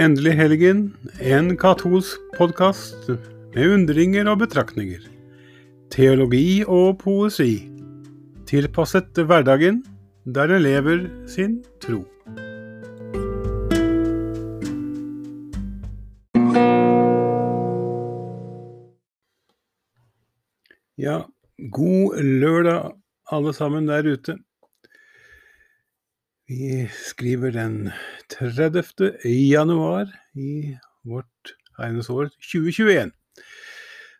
Endelig helgen, en katolsk podkast med undringer og betraktninger. Teologi og poesi. Tilpasset hverdagen der en lever sin tro. Ja, god lørdag alle sammen der ute. Vi skriver den 30. januar i vårt herrens år 2021.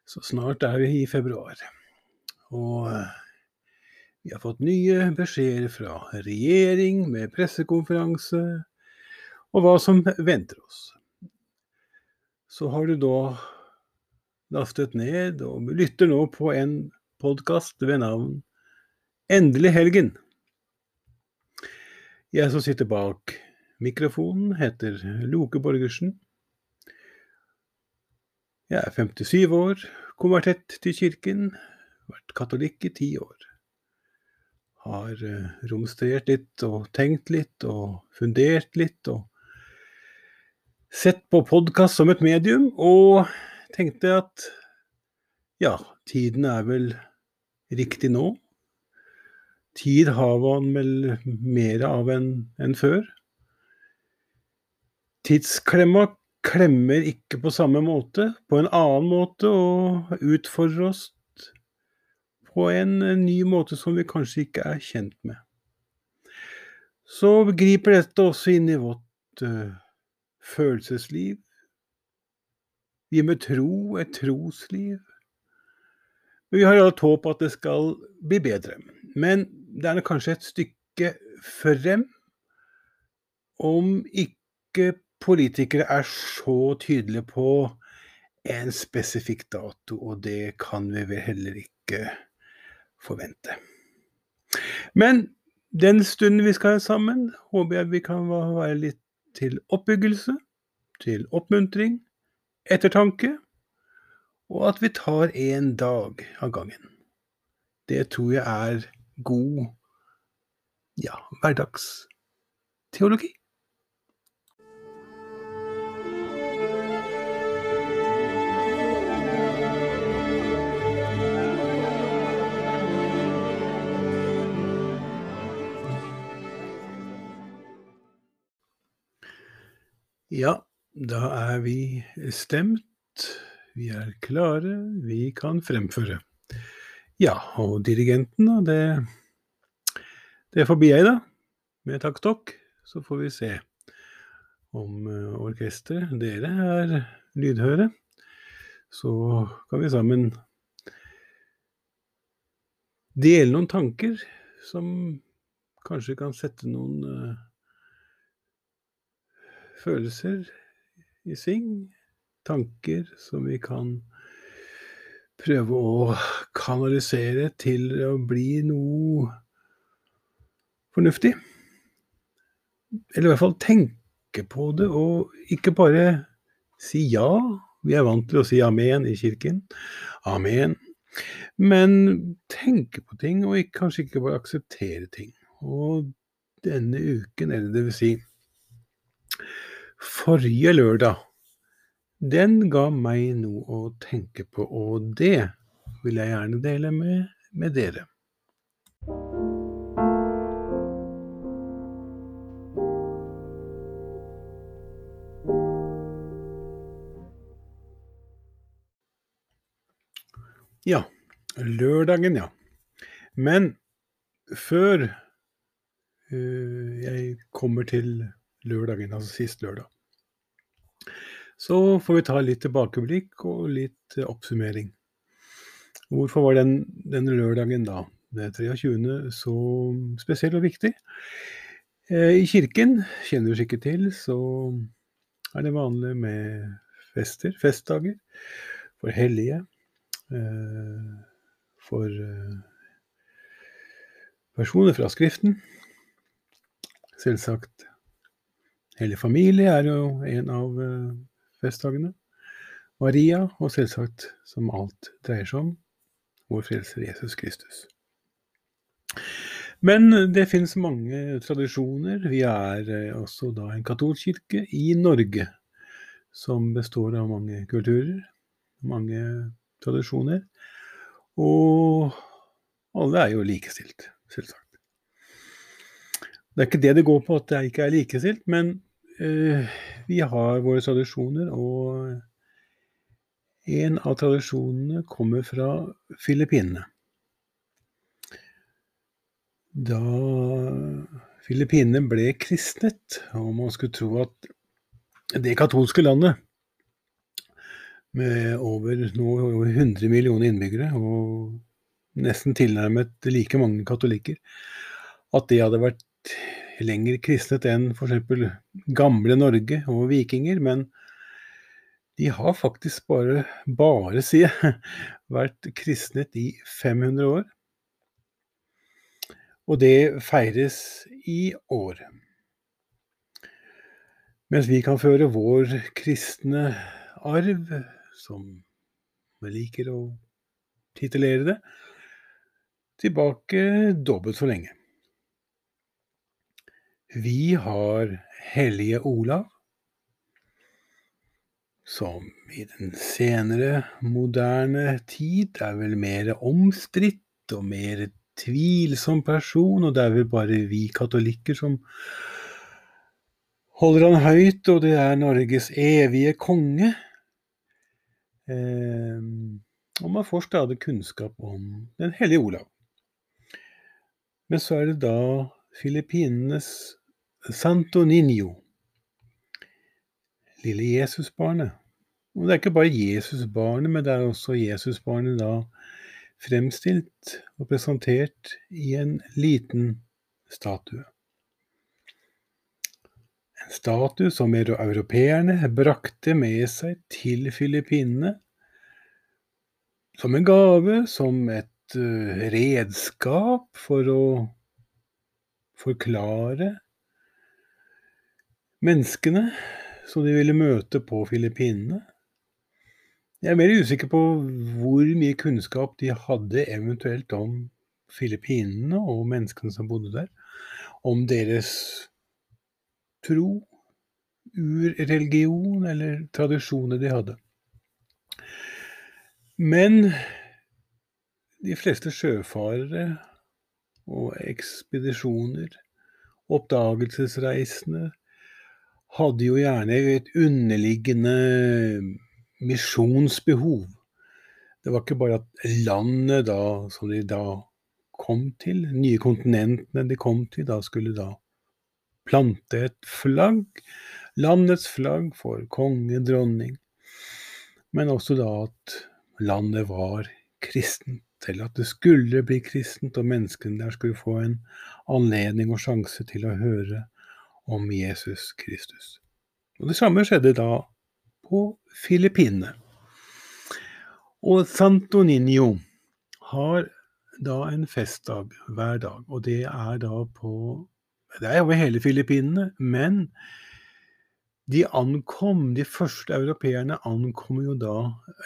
Så snart er vi i februar. Og eh, vi har fått nye beskjeder fra regjering med pressekonferanse og hva som venter oss. Så har du da lastet ned og lytter nå på en podkast ved navn Endelig helgen. Jeg som sitter bak mikrofonen, heter Loke Borgersen. Jeg er 57 år, konvertett til kirken, vært katolikk i ti år. Har eh, romstrert litt og tenkt litt og fundert litt og sett på podkast som et medium, og tenkte at ja, tiden er vel riktig nå Tid har man vel mer av enn en før. Tidsklemma klemmer ikke på samme måte, på en annen måte, og utfordrer oss på en ny måte som vi kanskje ikke er kjent med. Så griper dette også inn i vårt uh, følelsesliv. Vi med tro, et trosliv. Vi har alt håp at det skal bli bedre. Men det er kanskje et stykke frem om ikke politikere er så tydelige på en spesifikk dato, og det kan vi vel heller ikke forvente. Men den stunden vi skal ha sammen, håper jeg vi kan være litt til oppbyggelse, til oppmuntring, ettertanke, og at vi tar en dag av gangen. Det tror jeg er god ja, hverdagsteologi. Ja, da er vi stemt, vi er klare, vi kan fremføre. Ja, og dirigenten, da, det, det får bli jeg, da. Med takktokk. Så får vi se om uh, orkesteret, dere, er lydhøre. Så kan vi sammen dele noen tanker som kanskje kan sette noen uh, følelser i sving. Tanker som vi kan prøve å kanalisere til å bli noe fornuftig. Eller i hvert fall tenke på det, og ikke bare si ja. Vi er vant til å si amen i kirken. Amen. Men tenke på ting, og ikke, kanskje ikke bare akseptere ting. Og denne uken, eller det vil si forrige lørdag, den ga meg noe å tenke på, og det vil jeg gjerne dele med, med dere. Ja, lørdagen, ja. Men før uh, jeg kommer til lørdagen, altså sist lørdag, så får vi ta litt tilbakeblikk og litt eh, oppsummering. Hvorfor var den, den lørdagen, da, den 23., så spesiell og viktig? Eh, I kirken, kjenner du sikkert til, så er det vanlig med fester, festdager, for hellige, eh, for personer fra Skriften. Selvsagt Hele familie er jo en av festdagene. Maria, og selvsagt, som alt dreier seg om, vår frelser Jesus Kristus. Men det finnes mange tradisjoner. Vi er eh, også da en katolsk kirke i Norge. som består av mange kulturer, mange tradisjoner. Og alle er jo likestilt, selvsagt. Det er ikke det det går på at det ikke er likestilt, men uh, vi har våre tradisjoner, og en av tradisjonene kommer fra Filippinene. Da Filippinene ble kristnet, og man skulle tro at det katolske landet med over, nå, over 100 millioner innbyggere og nesten tilnærmet like mange katolikker, at det hadde vært lenger kristnet enn f.eks. gamle Norge og vikinger. Men de har faktisk bare, bare si, vært kristnet i 500 år. Og det feires i år. Mens vi kan føre vår kristne arv, som vi liker å titulere det, tilbake dobbelt så lenge. Vi har hellige Olav, som i den senere, moderne tid er vel mer omstridt og mer tvilsom person, og det er vel bare vi katolikker som holder han høyt, og det er Norges evige konge. Eh, og man får stadig kunnskap om Den hellige Olav. Men så er det da Filippinenes Santo Niño, lille Jesusbarnet. Og det er ikke bare Jesusbarnet, men det er også Jesusbarnet da fremstilt og presentert i en liten statue. En statue som europeerne brakte med seg til Filippinene som en gave, som et uh, redskap for å forklare menneskene som de ville møte på Filippinene. Jeg er mer usikker på hvor mye kunnskap de hadde eventuelt om Filippinene og menneskene som bodde der. Om deres tro, urreligion eller tradisjoner de hadde. Men de fleste sjøfarere og ekspedisjoner, oppdagelsesreisende, hadde jo gjerne et underliggende misjonsbehov. Det var ikke bare at landet da, som de da kom til, nye kontinentene de kom til, da skulle da plante et flagg, landets flagg for konge, dronning, men også da at landet var kristent, eller at det skulle bli kristent, og menneskene der skulle få en anledning og sjanse til å høre om Jesus Kristus. Og Det samme skjedde da på Filippinene. Og Santo Niño har da en festdag hver dag, og det er da på det er over hele Filippinene, men de ankom, de første europeerne ankom jo da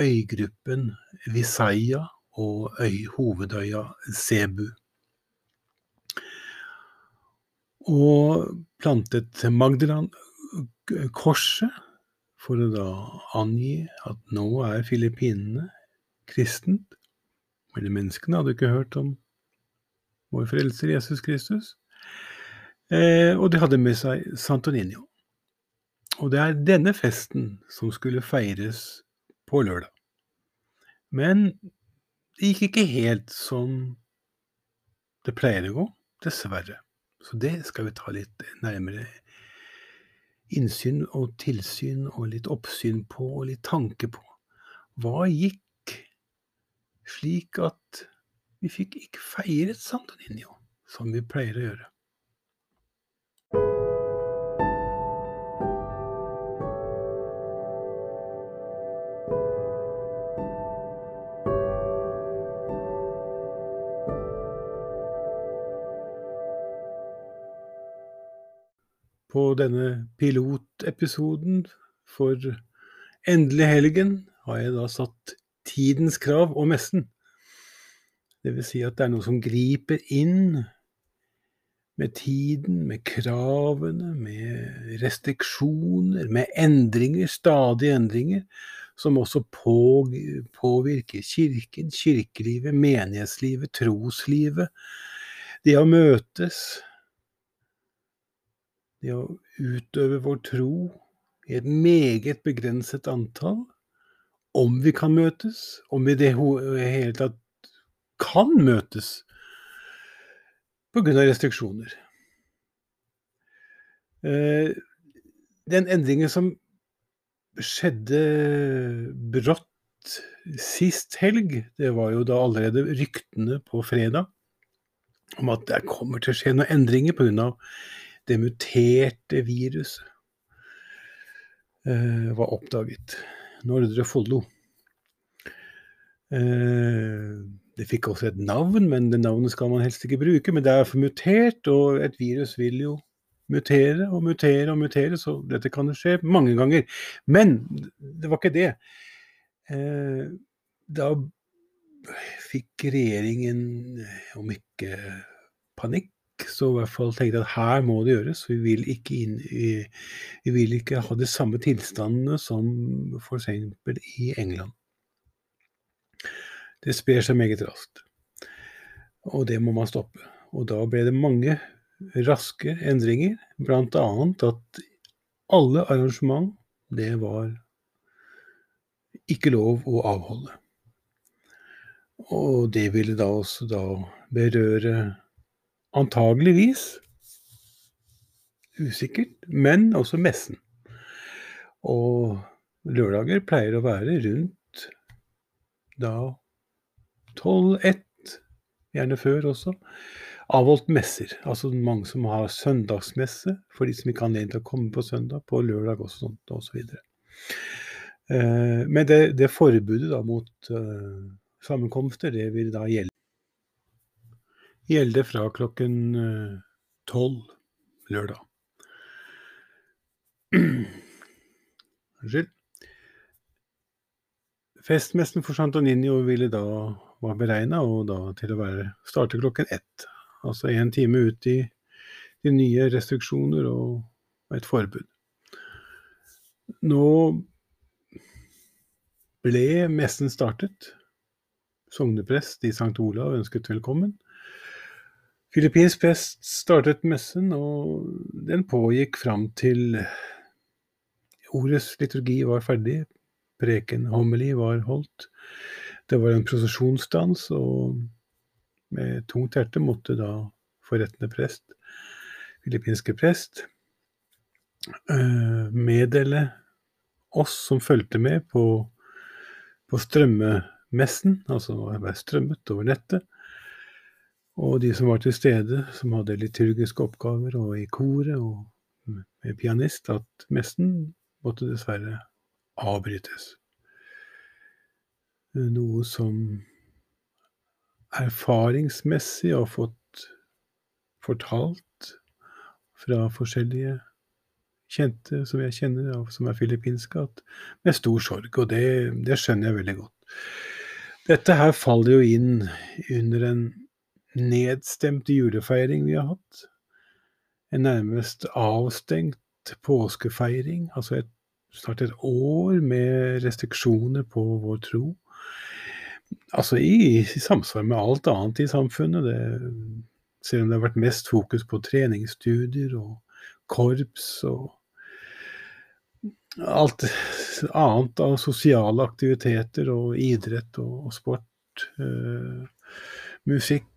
øygruppen Visaya og øy, hovedøya Cebu. Og plantet Magdalan-korset for å da angi at nå er Filippinene kristent. Men menneskene hadde ikke hørt om vår frelser Jesus Kristus. Eh, og de hadde med seg Santoninio. Og det er denne festen som skulle feires på lørdag. Men det gikk ikke helt som det pleier å gå, dessverre. Så det skal vi ta litt nærmere innsyn og tilsyn og litt oppsyn på og litt tanke på. Hva gikk slik at vi fikk ikke feiret Santoninio som vi pleier å gjøre? På denne pilotepisoden for endelig helgen har jeg da satt tidens krav og messen. Det vil si at det er noe som griper inn med tiden, med kravene, med restriksjoner, med endringer, stadige endringer, som også påvirker kirken, kirkelivet, menighetslivet, troslivet. Det å møtes, det å utøve vår tro i et meget begrenset antall, om vi kan møtes, om vi i det hele tatt kan møtes pga. restriksjoner. Eh, den endringen som skjedde brått sist helg, det var jo da allerede ryktene på fredag om at det kommer til å skje noen endringer pga. Det muterte viruset eh, var oppdaget. Nordre Follo. Eh, det fikk også et navn, men det navnet skal man helst ikke bruke. Men det er for mutert, og et virus vil jo mutere og mutere og mutere, så dette kan jo skje mange ganger. Men det var ikke det. Eh, da fikk regjeringen, om ikke panikk, så i hvert fall tenkte at her må det gjøres. Vi vil ikke, inn, vi vil ikke ha de samme tilstandene som f.eks. i England. Det sprer seg meget raskt. Og det må man stoppe. Og da ble det mange raske endringer, bl.a. at alle arrangement, det var ikke lov å avholde. Og det ville da også da berøre antageligvis usikkert, men også messen. Og lørdager pleier å være rundt da 12-1, gjerne før også, avholdt messer. Altså mange som har søndagsmesse, for de som ikke har anledning til å komme på søndag, på lørdag sånt, og så videre. Eh, men det, det forbudet da mot uh, sammenkomster, det vil da gjelde. Gjelde fra klokken eh, tolv lørdag. Unnskyld. Festmessen for Santoninio ville da var beregna til å være, starte klokken ett. Altså én time ut i de nye restriksjoner og et forbud. Nå ble messen startet. Sogneprest i St. Olav ønsket velkommen. Filippinsk prest startet messen, og den pågikk fram til ordets liturgi var ferdig. Preken homily var holdt. Det var en prosesjonsdans, og med tungt hjerte måtte da forrettende prest, filippinske prest, eh, meddele oss som fulgte med på, på strømmemessen, altså være strømmet over nettet, og de som var til stede, som hadde liturgiske oppgaver, og i koret og med pianist, at messen måtte dessverre avbrytes noe som erfaringsmessig har fått fortalt fra forskjellige kjente som jeg kjenner, som er filippinske, med stor sorg. Og det, det, skjønner jeg veldig godt. Dette her faller jo inn under en nedstemt julefeiring vi har hatt. En nærmest avstengt påskefeiring. Altså et, snart et år med restriksjoner på vår tro altså i, i, samsvar med alt annet i samfunnet. Det, selv om det har vært mest fokus på treningsstudier og korps og alt annet av sosiale aktiviteter og idrett og sport. Øh, musikk.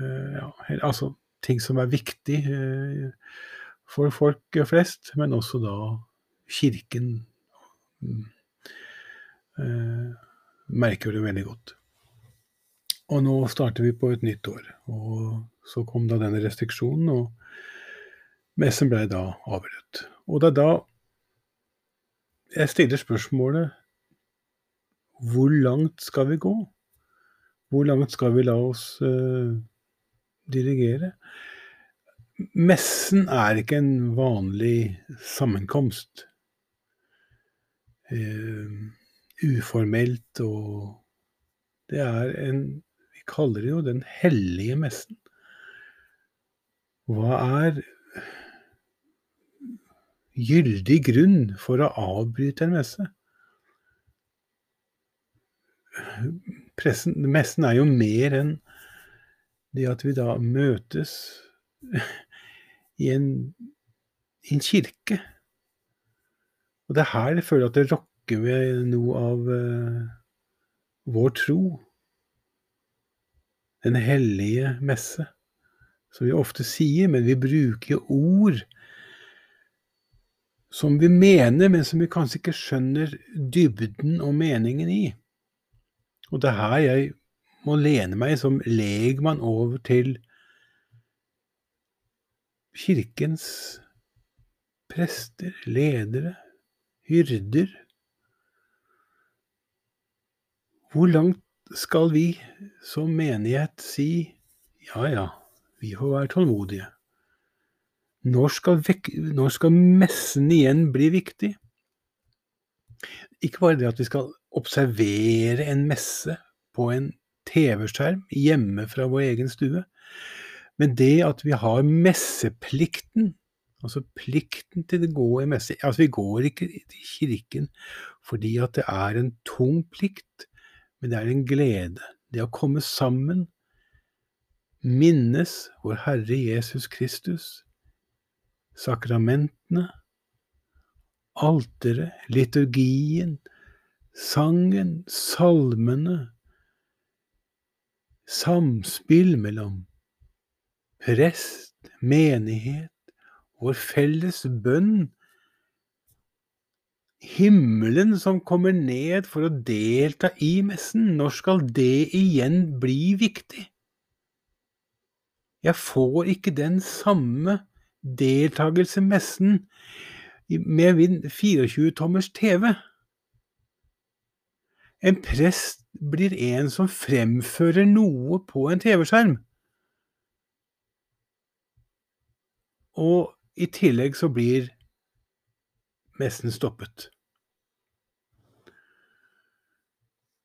Øh, ja, altså ting som er viktig øh, for folk flest, men også da kirken. Uh, merker det veldig godt. Og nå starter vi på et nytt år. Og så kom da denne restriksjonen, og messen ble da avbrutt. Og det er da jeg stiller spørsmålet hvor langt skal vi gå? Hvor langt skal vi la oss uh, dirigere? Messen er ikke en vanlig sammenkomst. Uh, uformelt og Det er en Vi kaller det jo Den hellige messen. Hva er gyldig grunn for å avbryte en messe? Pressen, messen er jo mer enn det at vi da møtes i en, i en kirke. Og det er her jeg føler at det rokker ved noe av uh, vår tro. Den hellige messe, som vi ofte sier, men vi bruker ord som vi mener, men som vi kanskje ikke skjønner dybden og meningen i. Og det er her jeg må lene meg som legmann over til kirkens prester, ledere, hyrder. Hvor langt skal vi som menighet si ja ja, vi får være tålmodige? Når skal, når skal messen igjen bli viktig? Ikke bare det at vi skal observere en messe på en TV-skjerm hjemme fra vår egen stue, men det at vi har messeplikten, altså plikten til å gå i messe Altså, vi går ikke til kirken fordi at det er en tung plikt, men det er en glede. Det å komme sammen, minnes vår Herre Jesus Kristus, sakramentene, alteret, liturgien, sangen, salmene, samspill mellom prest, menighet, vår felles bønn, himmelen som kommer ned for å delta i messen, når skal det igjen bli viktig? Jeg får ikke den samme deltakelse messen med min 24-tommers TV. En prest blir en som fremfører noe på en TV-skjerm. Og i tillegg så blir messen stoppet.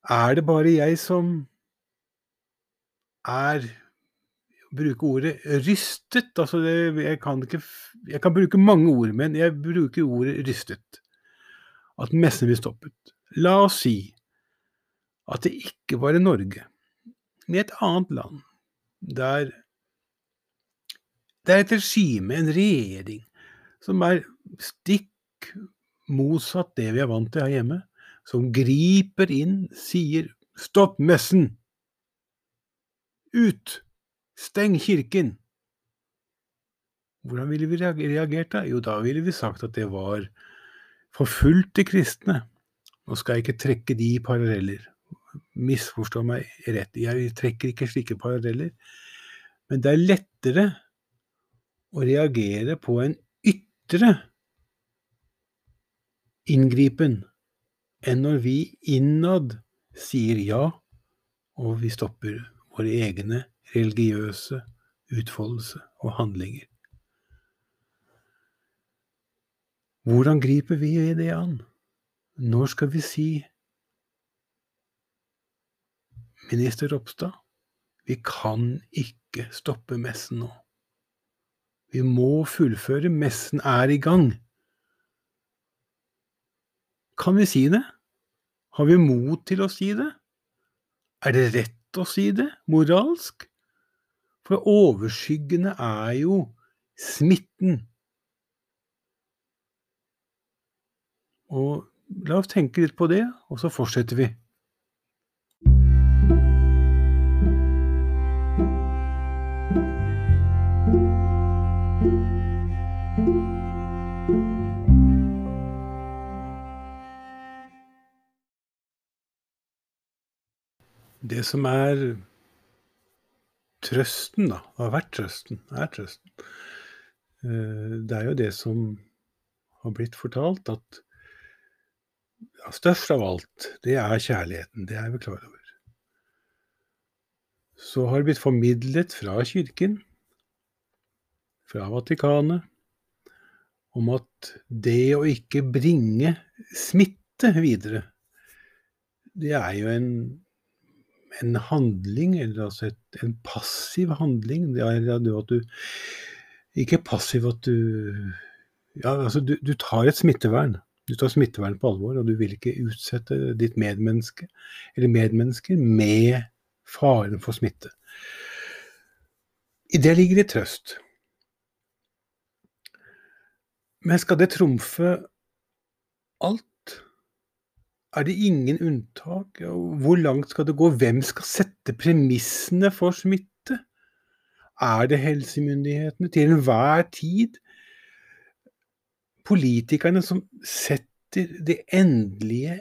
Er det bare jeg som er bruke ordet rystet. Altså det, jeg, kan ikke, jeg kan bruke mange ord, men jeg bruker ordet rystet. At messen blir stoppet. La oss si at det ikke var i Norge, men i et annet land, der det er et regime, en regjering, som er stikk motsatt det vi er vant til her hjemme, som griper inn, sier stopp messen! Ut! Steng kirken! Hvordan ville vi reagert da? Jo, da ville vi sagt at det var forfulgte kristne. Nå skal jeg ikke trekke de paralleller. Misforstå meg rett, jeg trekker ikke slike paralleller. Men det er lettere å reagere på en ytre inngripen enn når vi innad sier ja, og vi stopper våre egne religiøse utfoldelse og handlinger. Hvordan griper vi det an? Når skal vi si Minister Ropstad, vi kan ikke stoppe messen nå. Vi må fullføre, messen er i gang. Kan vi si det? Har vi mot til å si det? Er det rett å si det, moralsk? For overskyggende er jo smitten. Og la oss tenke litt på det, og så fortsetter vi. Det som er trøsten, da, har vært trøsten, er trøsten. Eh, det er jo det som har blitt fortalt, at størst av alt, det er kjærligheten. Det er vi klar over. Så har det blitt formidlet fra Kirken, fra Vatikanet, om at det å ikke bringe smitte videre, det er jo en en handling, eller altså et, en passiv handling. Det er at du ikke passiv at du Ja, altså, du, du tar et smittevern. Du tar smittevern på alvor, og du vil ikke utsette ditt medmenneske eller medmennesker med faren for smitte. I det ligger det trøst. Men skal det trumfe alt? Er det ingen unntak? Hvor langt skal det gå? Hvem skal sette premissene for smitte? Er det helsemyndighetene til enhver tid politikerne som setter de endelige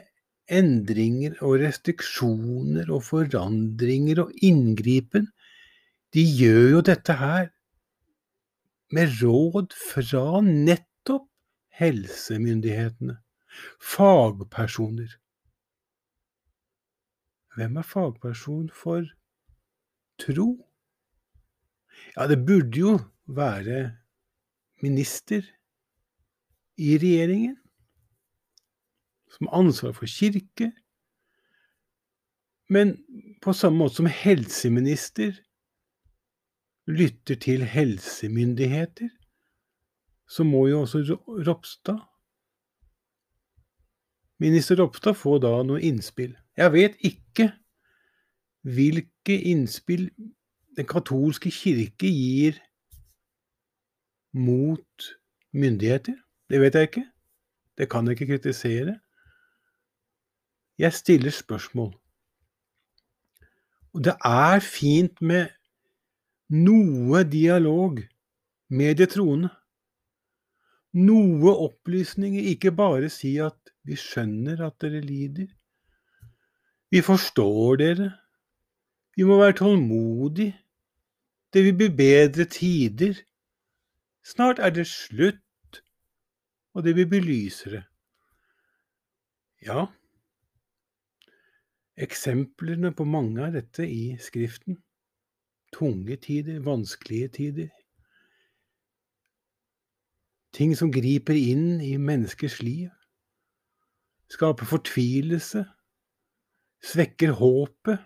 endringer og restriksjoner og forandringer og inngripen, de gjør jo dette her med råd fra nettopp helsemyndighetene, fagpersoner. Hvem er fagperson for tro? Ja, det burde jo være minister i regjeringen, som har ansvar for kirke, men på samme måte som helseminister lytter til helsemyndigheter, så må jo også Ropstad Minister Ropstad får da noen innspill. Jeg vet ikke hvilke innspill den katolske kirke gir mot myndigheter. Det vet jeg ikke. Det kan jeg ikke kritisere. Jeg stiller spørsmål. Og det er fint med noe dialog med de troende. Noe opplysninger, ikke bare si at vi skjønner at dere lider. Vi forstår dere. Vi må være tålmodige. Det vil bli bedre tider. Snart er det slutt og det vil bli lysere. Ja, eksemplene på mange av dette i Skriften. Tunge tider, vanskelige tider. Ting som griper inn i menneskers liv. Skaper fortvilelse. Svekker håpet,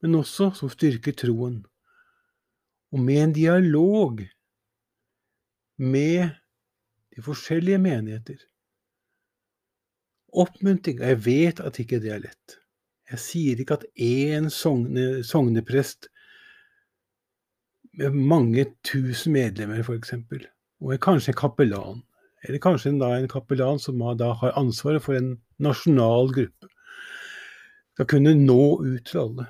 men også som styrker troen. Og med en dialog med de forskjellige menigheter. Oppmuntring. Og Jeg vet at ikke det er lett. Jeg sier ikke at én sogne, sogneprest med mange tusen medlemmer, f.eks., og kanskje en kapellan, eller kanskje en, da, en kapellan som har, da, har ansvaret for en nasjonal gruppe, skal kunne nå ut til alle.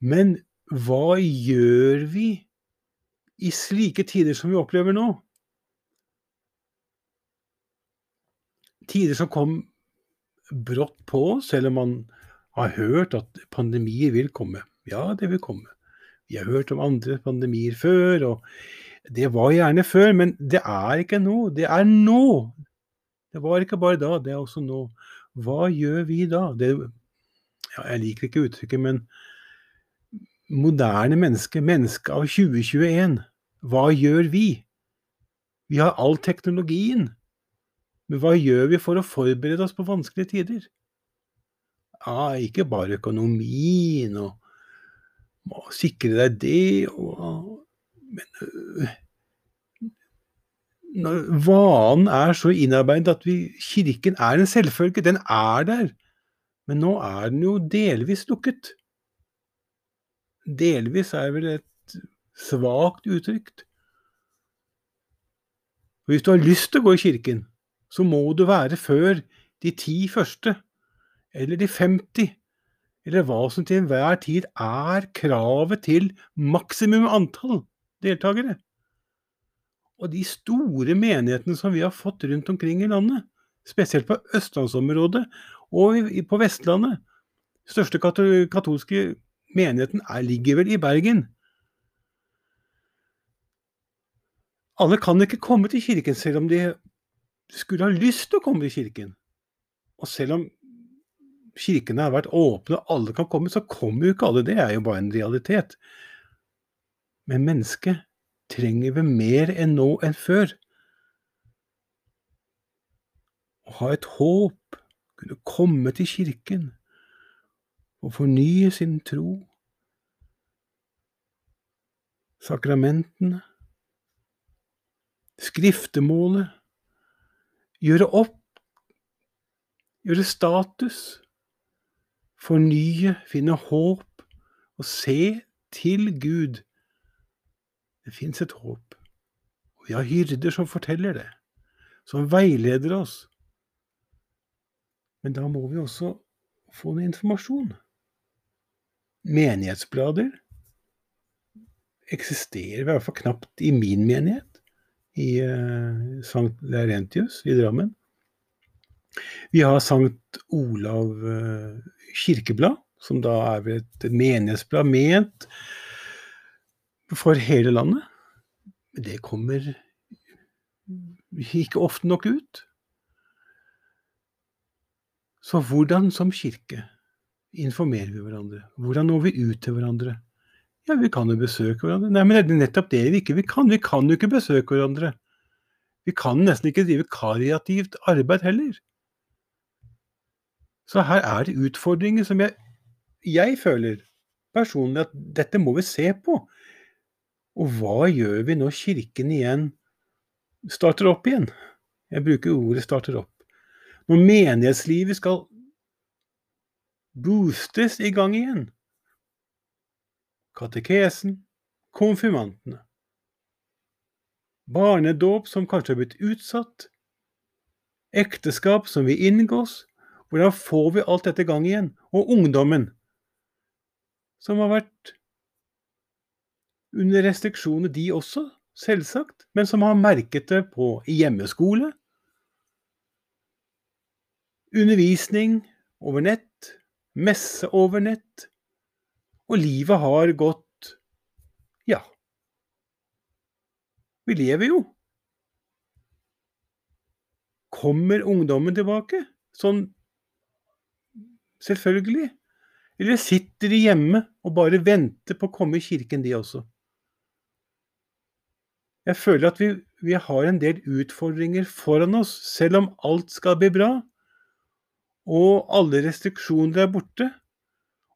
Men hva gjør vi i slike tider som vi opplever nå? tider som kom brått på, selv om man har hørt at pandemier vil komme. Ja, det vil komme. Vi har hørt om andre pandemier før, og det var gjerne før, men det er ikke nå. Det er nå. Det var ikke bare da, det er også nå. Hva gjør vi da? Det, ja, jeg liker ikke uttrykket, men moderne menneske, menneske av 2021, hva gjør vi? Vi har all teknologien. Men hva gjør vi for å forberede oss på vanskelige tider? Ja, ikke bare økonomien og og sikre deg det og Men øh, når vanen er så innarbeidet at vi, Kirken er en selvfølge, den er der, men nå er den jo delvis lukket. Delvis er vel et svakt uttrykt. Hvis du har lyst til å gå i kirken, så må du være før de ti første, eller de 50, eller hva som til enhver tid er kravet til maksimum antall deltakere. Og de store menighetene som vi har fått rundt omkring i landet, spesielt på østlandsområdet og på Vestlandet største katolske menigheten er, ligger vel i Bergen. Alle kan ikke komme til kirken selv om de skulle ha lyst til å komme til kirken. Og selv om kirkene har vært åpne og alle kan komme, så kommer jo ikke alle. Det er jo bare en realitet. Men mennesket trenger vi mer enn nå enn før. Å ha et håp, kunne komme til kirken og fornye sin tro. Sakramentene, skriftemålet, gjøre opp, gjøre status, fornye, finne håp og se til Gud. Det fins et håp. Og vi har hyrder som forteller det, som veileder oss. Men da må vi også få noe informasjon. Menighetsblader eksisterer i hvert fall knapt i min menighet, i uh, Sankt Laurentius i Drammen. Vi har Sankt Olav uh, kirkeblad, som da er et menighetsblad ment for hele landet. Det kommer ikke ofte nok ut. Så hvordan som kirke informerer vi hverandre? Hvordan når vi ut til hverandre? Ja, vi kan jo besøke hverandre. Nei, men det er nettopp det vi ikke vi kan. Vi kan jo ikke besøke hverandre. Vi kan nesten ikke drive kariativt arbeid heller. Så her er det utfordringer som jeg, jeg føler personlig at dette må vi se på. Og hva gjør vi når Kirken igjen starter opp igjen? Jeg bruker ordet 'starter opp'. Når menighetslivet skal boostes i gang igjen katekesen, konfirmantene. Barnedåp som kanskje har blitt utsatt, ekteskap som vil inngås. Hvordan får vi alt dette i gang igjen? Og ungdommen, som har vært under restriksjoner, de også, selvsagt, men som har merket det på hjemmeskole, undervisning over nett, messe over nett, og livet har gått Ja. Vi lever jo. Kommer ungdommen tilbake? Sånn selvfølgelig. Eller sitter de hjemme og bare venter på å komme i kirken, de også? Jeg føler at vi, vi, har en del utfordringer foran oss, selv om alt skal bli bra. Og alle restriksjoner er borte.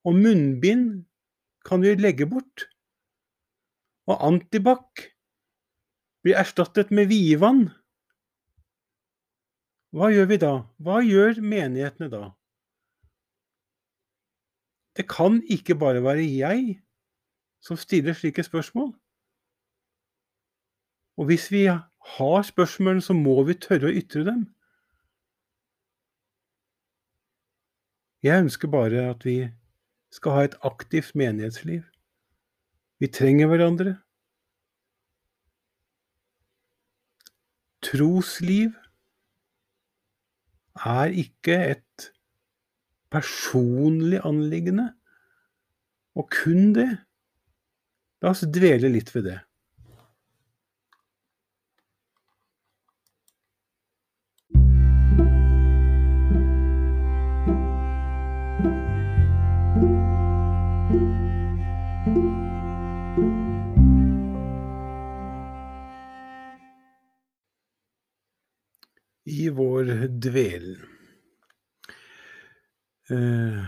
Og munnbind kan vi legge bort. Og antibac blir erstattet med vidvann. Hva gjør vi da? Hva gjør menighetene da? Det kan ikke bare være jeg som stiller slike spørsmål. Og hvis vi har spørsmål, så må vi tørre å ytre dem. Jeg ønsker bare at vi skal ha et aktivt menighetsliv. Vi trenger hverandre. Trosliv er ikke et personlig anliggende, og kun det. La oss dvele litt ved det. Vår dvelen eh,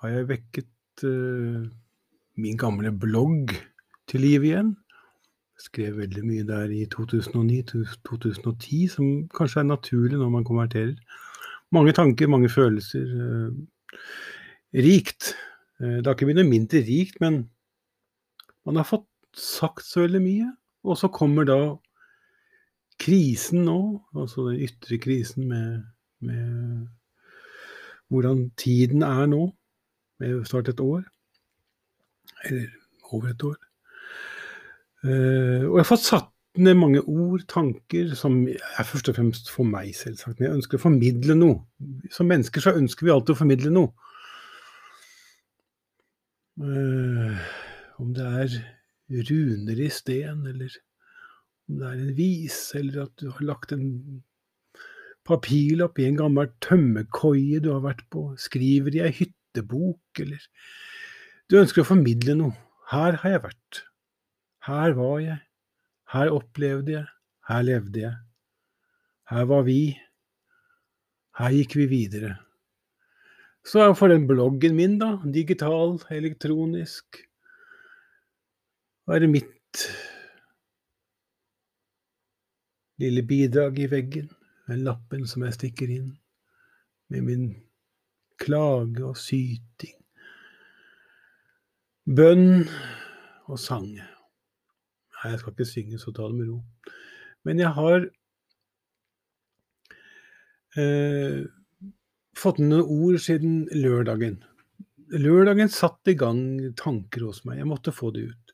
har jeg vekket eh, min gamle blogg til liv igjen. Skrev veldig mye der i 2009-2010, som kanskje er naturlig når man konverterer. Mange tanker, mange følelser. Eh, rikt. Eh, det har ikke blitt noe mindre rikt, men man har fått sagt så veldig mye. Og så kommer da krisen nå, altså den ytre krisen med, med hvordan tiden er nå, med snart et år, eller over et år. Uh, og jeg har fått satt ned mange ord, tanker, som er først og fremst for meg, selvsagt. Men jeg ønsker å formidle noe. Som mennesker så ønsker vi alltid å formidle noe. Uh, om det er runer i sten, eller om det er en vise, eller at du har lagt en papirlapp i en gammel tømmerkoie du har vært på, skriver i ei hyttebok, eller Du ønsker å formidle noe. Her har jeg vært. Her var jeg. Her opplevde jeg. Her levde jeg. Her var vi. Her gikk vi videre. Så for den bloggen min, da, digital, elektronisk, er mitt lille bidrag i veggen, den lappen som jeg stikker inn, med min klage og syting, bønn og sang. Nei, jeg skal ikke synge, så ta det med ro. Men jeg har eh, fått noen ord siden lørdagen. Lørdagen satte i gang tanker hos meg. Jeg måtte få det ut.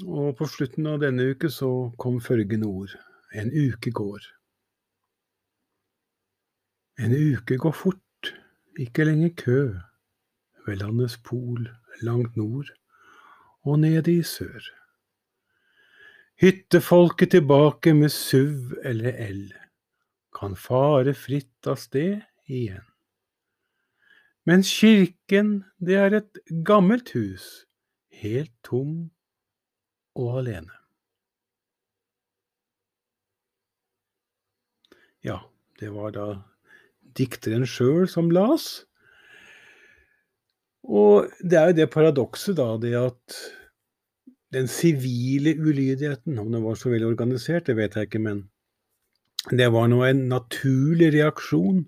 Og på slutten av denne uke så kom følgende ord. En uke går. En uke går fort, ikke lenger kø, ved landets pol langt nord og nede i sør. Hyttefolket tilbake med SUV eller L kan fare fritt av sted igjen. Mens kirken, det er et gammelt hus, helt tom og alene. Ja, det var da dikteren sjøl som las. Og det er jo det paradokset, da, det at den sivile ulydigheten, om den var så veldig organisert, det vet jeg ikke, men det var nå en naturlig reaksjon,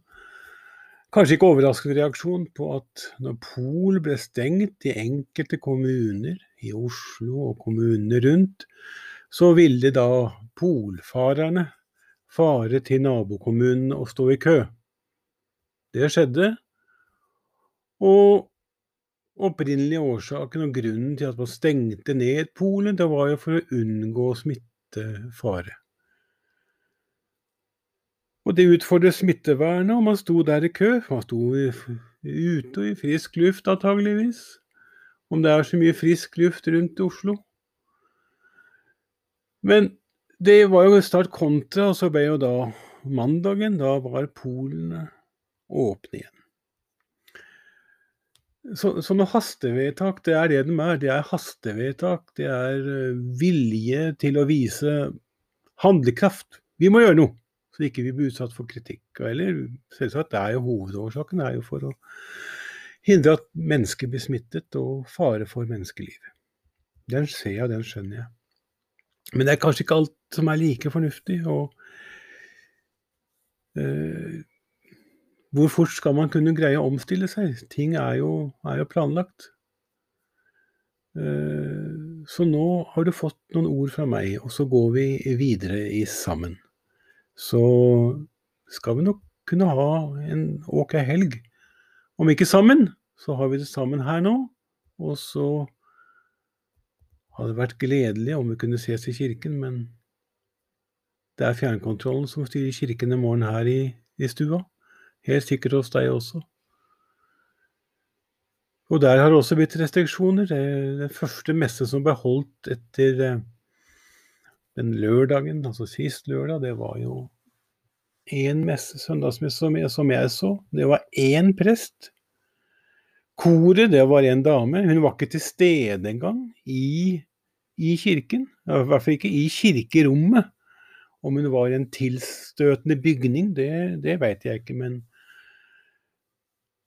kanskje ikke overraskende reaksjon, på at når Pol ble stengt i enkelte kommuner, i Oslo og kommunene rundt, så ville da polfarerne fare til nabokommunene og stå i kø. Det skjedde. Og opprinnelige årsaken og grunnen til at man stengte ned Polen, det var jo for å unngå smittefare. Og det utfordret smittevernet, og man sto der i kø. Man sto ute og i frisk luft, antageligvis. Om det er så mye frisk luft rundt Oslo. Men det var jo start kontra, og så ble jo da mandagen, da var polene åpne igjen. Så, så noe hastevedtak, det er det de er. Det er hastevedtak. Det er eh, vilje til å vise handlekraft. Vi må gjøre noe, så ikke vi blir utsatt for kritikk. Eller selvsagt, det er jo hovedårsaken er jo for å hindre at mennesker blir smittet og fare for menneskelivet. Den ser jeg, den skjønner jeg. Men det er kanskje ikke alt som er like fornuftig. og øh, hvor fort skal man kunne greie å omstille seg? Ting er jo, er jo planlagt. Eh, så nå har du fått noen ord fra meg, og så går vi videre i sammen. Så skal vi nok kunne ha en ok helg. Om ikke sammen, så har vi det sammen her nå. Og så hadde det vært gledelig om vi kunne ses i kirken, men det er fjernkontrollen som styrer kirken i morgen her i, i stua. Helt sikkert hos deg også. Og der har det også blitt restriksjoner. Den første messe som ble holdt etter eh, den lørdagen, altså sist lørdag, det var jo én messe, søndagsmesse, som jeg, som jeg så. Det var én prest. Koret, det var en dame. Hun var ikke til stede engang i, i kirken. I hvert fall ikke i kirkerommet. Om hun var i en tilstøtende bygning, det, det veit jeg ikke, men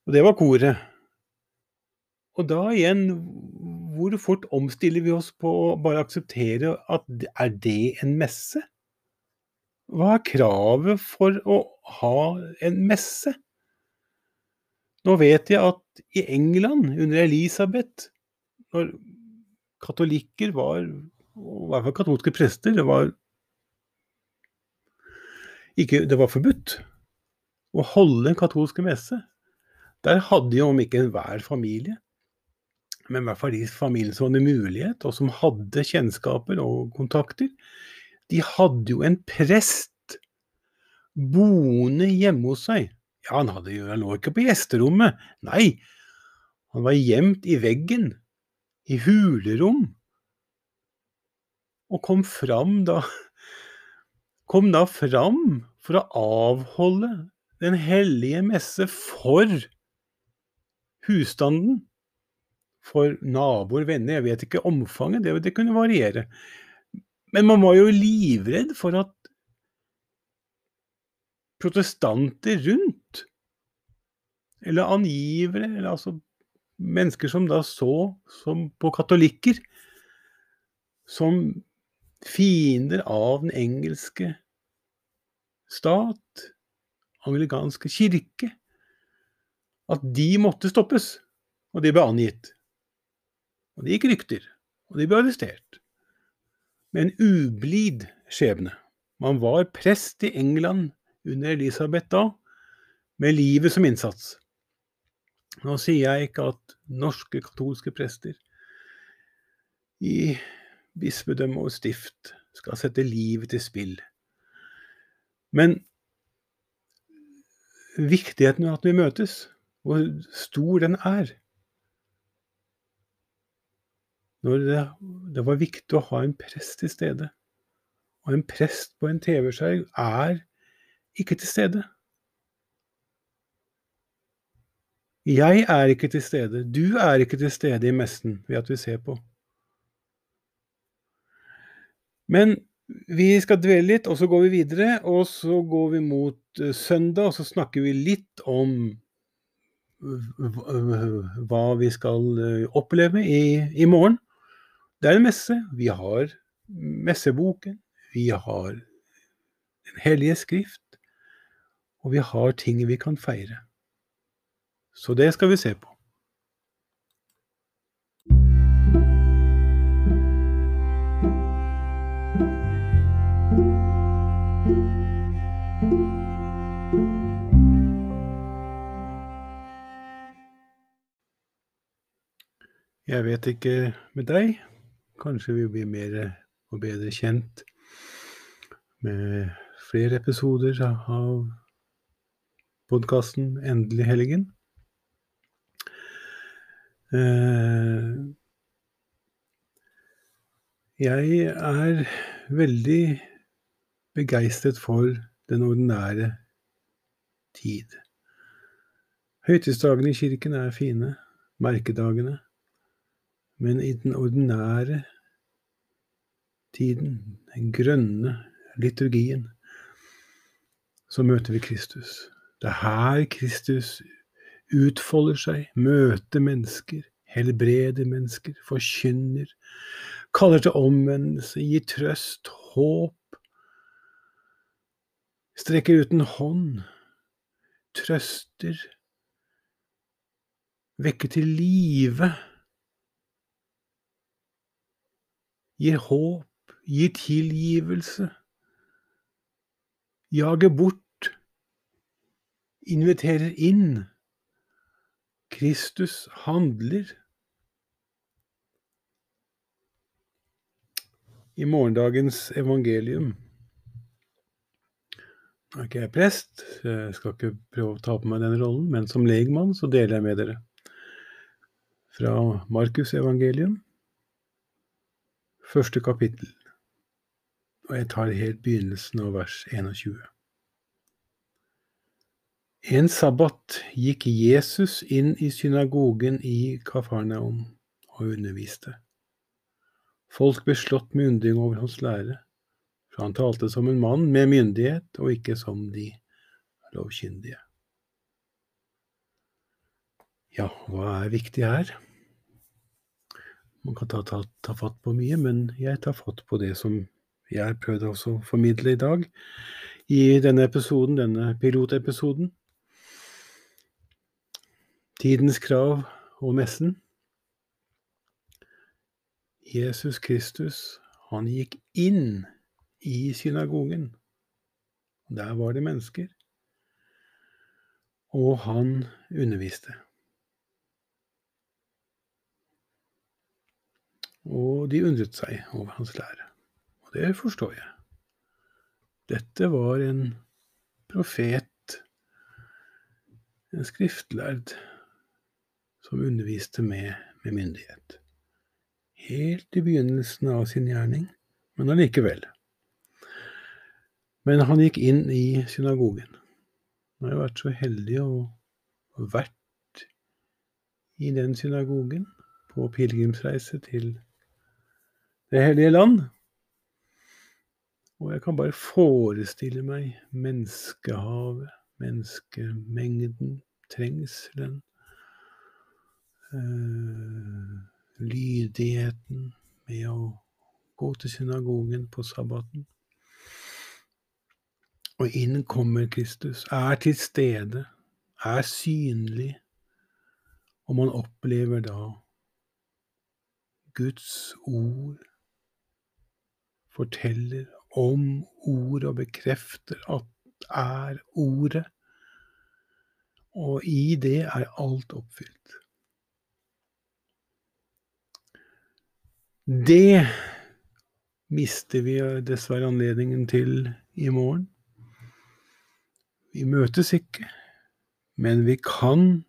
og det var koret. Og da igjen, hvor fort omstiller vi oss på å bare akseptere at er det en messe? Hva er kravet for å ha en messe? Nå vet jeg at i England, under Elisabeth, når katolikker var, og i hvert fall katolske prester, det var ikke, det var forbudt å holde en katolsk messe. Der hadde jo om ikke enhver familie, men i hvert fall de familiene som hadde mulighet, og som hadde kjennskaper og kontakter, de hadde jo en prest boende hjemme hos seg. Ja, han, hadde jo, han lå ikke på gjesterommet, nei, han var gjemt i veggen, i hulerom, og kom fram da Kom da fram for å avholde Den hellige messe for husstanden for naboer, venner, jeg vet ikke omfanget, det, det kunne variere. Men man var jo livredd for at protestanter rundt, eller angivere, eller altså mennesker som da så som på katolikker som fiender av den engelske stat, anglikanske kirke, at de måtte stoppes. Og de ble angitt. Og det gikk rykter. Og de ble arrestert. Med en ublid skjebne. Man var prest i England under Elisabeth da, med livet som innsats. Nå sier jeg ikke at norske katolske prester i bispedømme og stift skal sette livet til spill. Men viktigheten av at vi møtes, hvor stor den er Når det, det var viktig å ha en prest til stede. Og en prest på en TV-skjerm er ikke til stede. Jeg er ikke til stede. Du er ikke til stede i messen ved at vi ser på. Men vi skal dvele litt, og så går vi videre. Og så går vi mot uh, søndag, og så snakker vi litt om hva vi skal uh, oppleve i, i, morgen. Det er en messe. Vi har messeboken. Vi har Den hellige skrift. Og vi har ting vi kan feire. Så det skal vi se på. Jeg vet ikke med deg. Kanskje vi blir mer og bedre kjent med flere episoder av podkasten Endelig helgen. Eh, jeg er veldig begeistret for den ordinære tid. Høytidsdagene i kirken er fine, merkedagene, men i den ordinære tiden, den grønne liturgien, så møter vi Kristus. Det er her Kristus utfolder seg, møter mennesker, helbreder mennesker, forkynner, kaller til omvendelse, gir trøst, håp, strekker ut en hånd, trøster, vekker til live, gir håp, gir tilgivelse, jager bort, inviterer inn. Kristus handler. I morgendagens evangelium Nå er ikke jeg prest, jeg skal ikke prøve å ta på meg den rollen, men som legmann så deler jeg med dere fra Markus evangelium, første kapittel, og jeg tar helt begynnelsen av vers 21. En sabbat gikk Jesus inn i synagogen i Kafarnaum og underviste. Folk ble slått med undring over hans lære, for han talte som en mann med myndighet og ikke som de lovkyndige. Ja, hva er viktig her? Man kan ta, ta, ta fatt på mye, men jeg tar fatt på det som jeg prøvde prøvd å formidle i dag i denne episoden, denne pilotepisoden. Tidens krav og messen. Jesus Kristus, han gikk inn i synagogen. Der var det mennesker. Og han underviste. Og de undret seg over hans lære. Og det forstår jeg. Dette var en profet, en skriftlærd, som underviste med, med myndighet. Helt i begynnelsen av sin gjerning, men allikevel. Men han gikk inn i synagogen. Han har vært så heldig å vært i den synagogen på pilegrimsreise til Det hellige land. Og jeg kan bare forestille meg menneskehavet, menneskemengden, trengselen, øh, lydigheten med å gå til synagogen på sabbaten. Og inn kommer Kristus, er til stede, er synlig, og man opplever da Guds ord forteller om ordet og bekrefter at er ordet. Og i det er alt oppfylt. Det mister vi dessverre anledningen til i morgen. Vi møtes ikke, men vi kan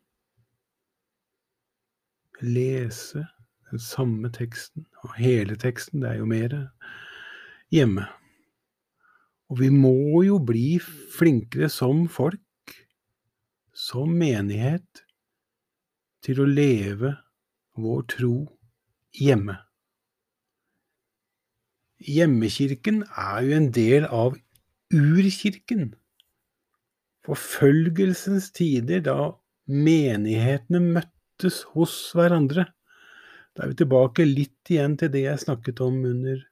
lese den samme teksten, og hele teksten, det er jo mer, hjemme. Og vi må jo bli flinkere som folk, som menighet, til å leve vår tro hjemme. Hjemmekirken er jo en del av urkirken. Forfølgelsens tider da menighetene møttes hos hverandre. Da er vi tilbake litt igjen til det jeg snakket om under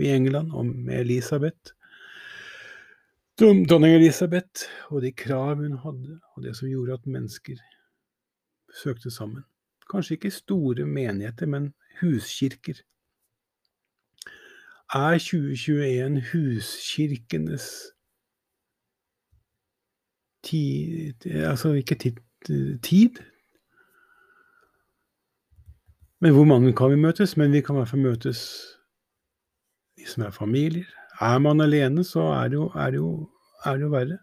i England, og med Elisabeth. Dronning Elisabeth og de krav hun hadde, og det som gjorde at mennesker søkte sammen. Kanskje ikke store menigheter, men huskirker. Er 2021 huskirkenes tid Altså ikke tid, men hvor mange kan vi møtes? Men vi kan i hvert fall møtes, vi som er familier. Er man alene, så er det jo, er det jo, er det jo verre.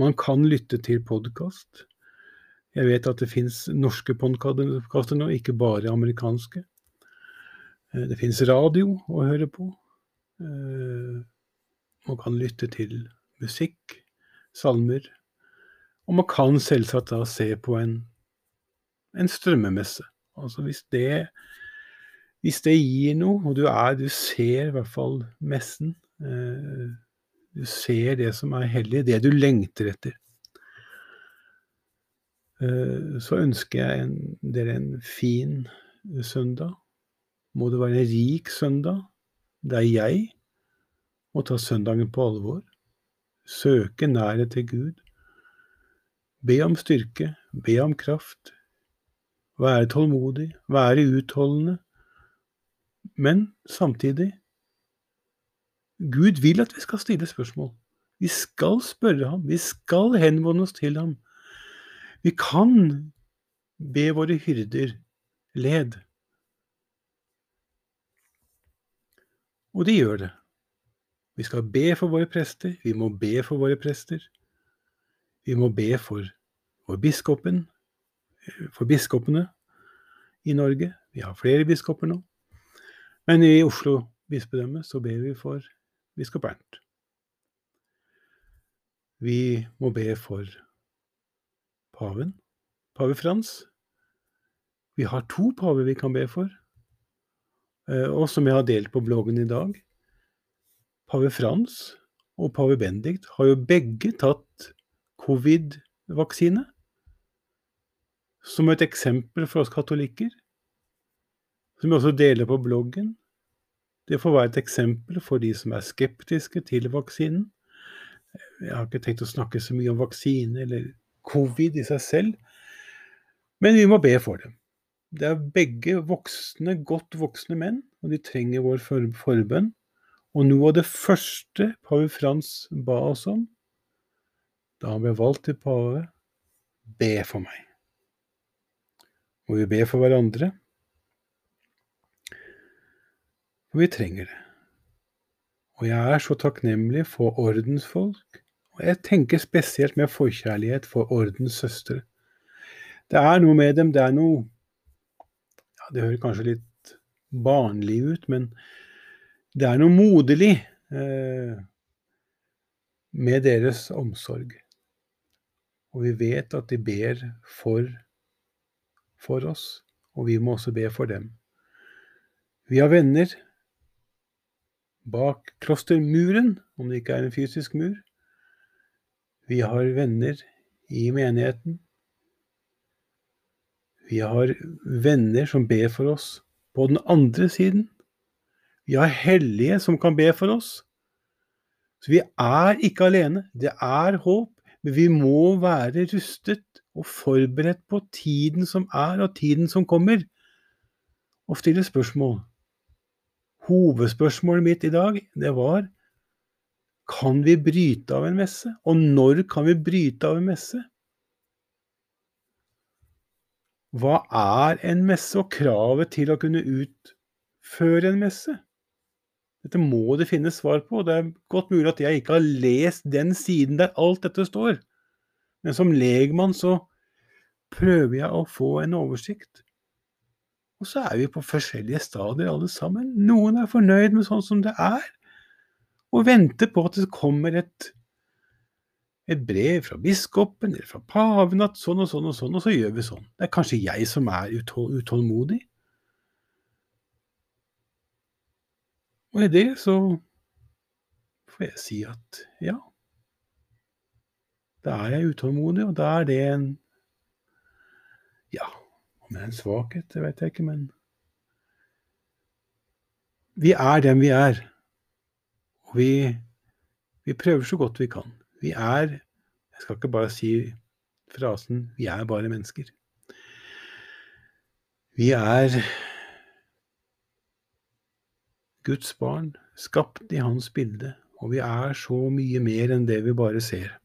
Man kan lytte til podkast. Jeg vet at det fins norske podkaster nå, ikke bare amerikanske. Eh, det fins radio å høre på. Eh, man kan lytte til musikk, salmer. Og man kan selvsagt da se på en, en strømmemesse. Altså hvis det, hvis det gir noe, og du, er, du ser i hvert fall messen eh, Du ser det som er hellig, det du lengter etter. Eh, så ønsker jeg en, dere en fin søndag. Må det være en rik søndag, der jeg må ta søndagen på alvor. Søke nærhet til Gud. Be om styrke, be om kraft, være tålmodig, være utholdende. Men samtidig Gud vil at vi skal stille spørsmål. Vi skal spørre ham. Vi skal henvende oss til ham. Vi kan be våre hyrder led. Og de gjør det. Vi skal be for våre prester. Vi må be for våre prester. Vi må be for for biskopen, for biskopene i Norge. Vi har flere biskoper nå. Men i Oslo bispedømme så ber vi for biskop Bernt. Vi må be for paven, pave Frans. Vi har to paver vi kan be for, eh, og som jeg har delt på bloggen i dag. Pave Frans og pave Bendikt har jo begge tatt covid-vaksine som et eksempel for oss katolikker, som vi også deler på bloggen. Det får være et eksempel for de som er skeptiske til vaksinen. Jeg har ikke tenkt å snakke så mye om vaksine eller covid i seg selv, men vi må be for dem. Det er begge voksne, godt voksne menn, og de trenger vår forbønn. Og noe av det første pave Frans ba oss om da han ble valgt til pave, be for meg må vi be for hverandre. For vi trenger det. Og jeg er så takknemlig for ordensfolk, og jeg tenker spesielt med forkjærlighet for ordenssøstre. Det er noe med dem, det er noe ja, Det høres kanskje litt barnlig ut, men det er noe moderlig eh, med deres omsorg. Og vi vet at de ber for for oss, og vi må også be for dem. Vi har venner bak klostermuren, om det ikke er en fysisk mur. Vi har venner i menigheten. Vi har venner som ber for oss på den andre siden. Vi har hellige som kan be for oss. Så vi er ikke alene. Det er håp, men vi må være rustet og forberedt på tiden som er, og tiden som kommer, og stille spørsmål. Hovedspørsmålet mitt i dag, det var kan vi bryte av en messe? Og når kan vi bryte av en messe? Hva er en messe, og kravet til å kunne utføre en messe? Dette må det finnes svar på. Det er godt mulig at jeg ikke har lest den siden der alt dette står. Men som legmann så prøver jeg å få en oversikt. Og så er vi på forskjellige stadier alle sammen. Noen er fornøyd med sånn som det er, og venter på at det kommer et, et brev fra biskopen eller fra paven at sånn og sånn og sånn, og så gjør vi sånn. Det er kanskje jeg som er utålmodig. Og i det så får jeg si at ja, da er jeg utålmodig, og da er det en Ja, en svakhet, det vet jeg ikke, men Vi er dem vi er. Og vi, vi prøver så godt vi kan. Vi er Jeg skal ikke bare si frasen 'vi er bare mennesker'. Vi er Guds barn, skapt i Hans bilde, og vi er så mye mer enn det vi bare ser.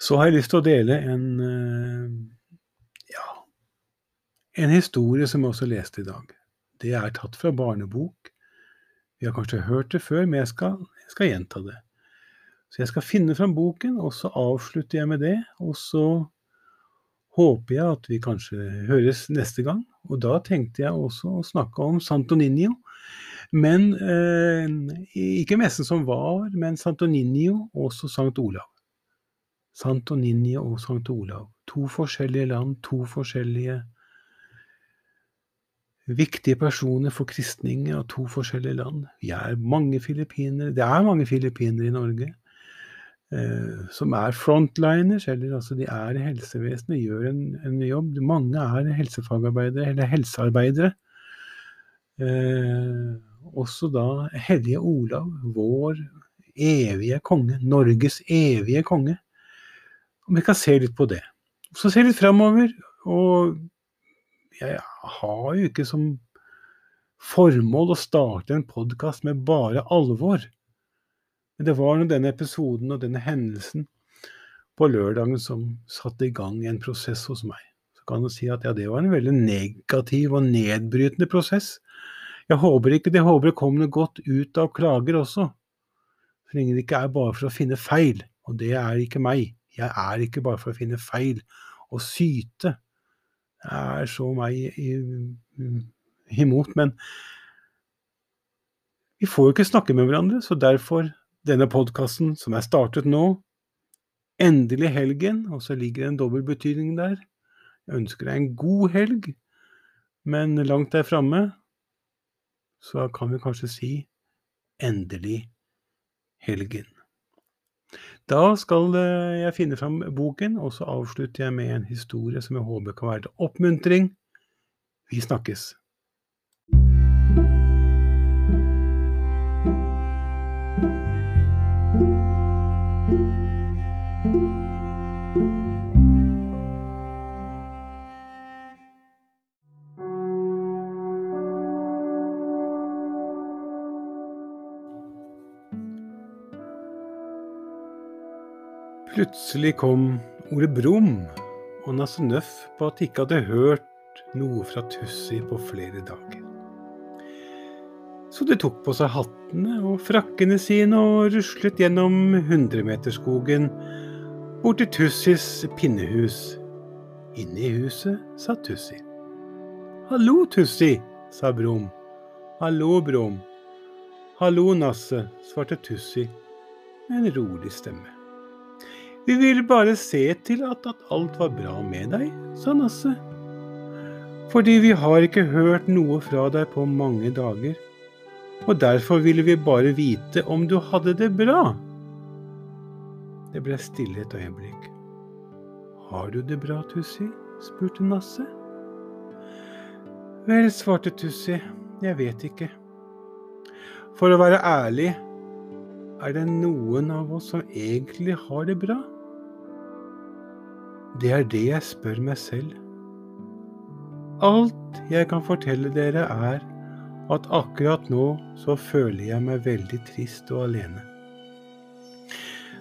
Så har jeg lyst til å dele en eh, en historie som jeg også leste i dag. Det er tatt fra barnebok. Vi har kanskje hørt det før, men jeg skal, jeg skal gjenta det. Så jeg skal finne fram boken, og så avslutter jeg med det. Og så håper jeg at vi kanskje høres neste gang. Og da tenkte jeg også å snakke om Santo Ninio. Men eh, ikke messen som var, men Santo Ninio, også Sankt Olav. Santo Ninio og Sankt Olav. To forskjellige land, to forskjellige viktige personer for kristning av to forskjellige land. Vi er mange filippinere. Det er mange filippinere i Norge. Eh, som er frontliners, eller altså de er i helsevesenet, gjør en, en, jobb. Mange er helsefagarbeidere, eller helsearbeidere. Eh, også da Hellige Olav, vår evige konge, Norges evige konge. Om vi kan se litt på det. Så se litt framover. Og jeg har jo ikke som formål å starte en podkast med bare alvor. Men det var denne episoden og denne hendelsen på lørdagen som satte i gang en prosess hos meg. Så kan du si at ja, det var en veldig negativ og nedbrytende prosess. Jeg håper ikke det håper det kommer noe godt ut av klager også. Så lenge det ikke er bare for å finne feil, og det er ikke meg. Jeg er ikke bare for å finne feil og syte. Er så meg imot. Men vi får jo ikke snakke med hverandre, så derfor denne podkasten som er startet nå. Endelig helgen, og så ligger det en dobbeltbetydning der. Jeg ønsker deg en god helg, men langt der framme så kan vi kanskje si endelig helgen. Da skal jeg finne fram boken, og så avslutter jeg med en historie som jeg håper kan være til oppmuntring. Vi snakkes. Plutselig kom Ole brum, og Nasse Nøff på at de ikke hadde hørt noe fra Tussi på flere dager. Så de tok på seg hattene og frakkene sine og ruslet gjennom hundremeterskogen bort til Tussis pinnehus. Inne i huset sa Tussi. Hallo, Tussi, sa Brum. Hallo, Brum. Hallo, Nasse, svarte Tussi med en rolig stemme. Vi ville bare se til at, at alt var bra med deg, sa Nasse. Fordi vi har ikke hørt noe fra deg på mange dager, og derfor ville vi bare vite om du hadde det bra. Det ble stille et øyeblikk. Har du det bra, Tussi? spurte Nasse. Vel, svarte Tussi, jeg vet ikke. For å være ærlig, er det noen av oss som egentlig har det bra? Det er det jeg spør meg selv. Alt jeg kan fortelle dere, er at akkurat nå så føler jeg meg veldig trist og alene.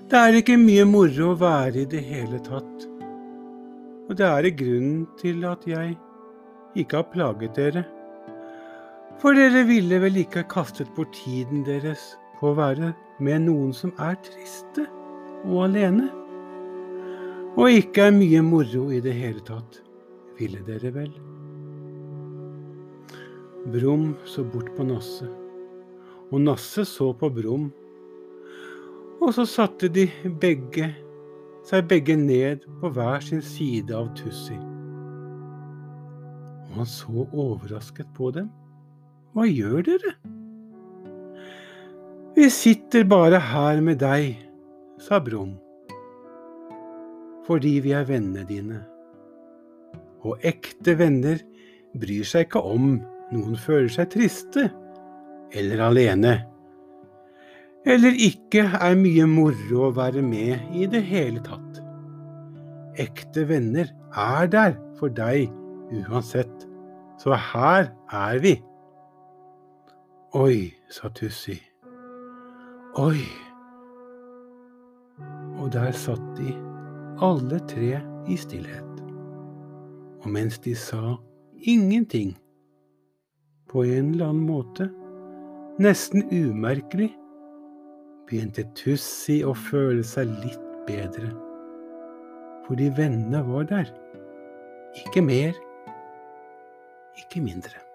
Det er ikke mye moro å være i det hele tatt. Og det er grunnen til at jeg ikke har plaget dere. For dere ville vel ikke kastet bort tiden deres på å være med noen som er triste og alene? Og ikke er mye moro i det hele tatt, ville dere vel? Brum så bort på Nasse, og Nasse så på Brum. Og så satte de begge seg begge ned på hver sin side av Tussi. Og han så overrasket på dem. Hva gjør dere? Vi sitter bare her med deg, sa Brum, fordi vi er vennene dine. Og ekte venner bryr seg ikke om noen føler seg triste eller alene eller ikke er mye moro å være med i det hele tatt. Ekte venner er der for deg uansett, så her er vi. Oi, sa Tussi. Oi. Og der satt de, alle tre i stillhet. Og mens de sa ingenting, på en eller annen måte, nesten umerkelig, begynte Tussi å føle seg litt bedre. Fordi vennene var der. Ikke mer, ikke mindre.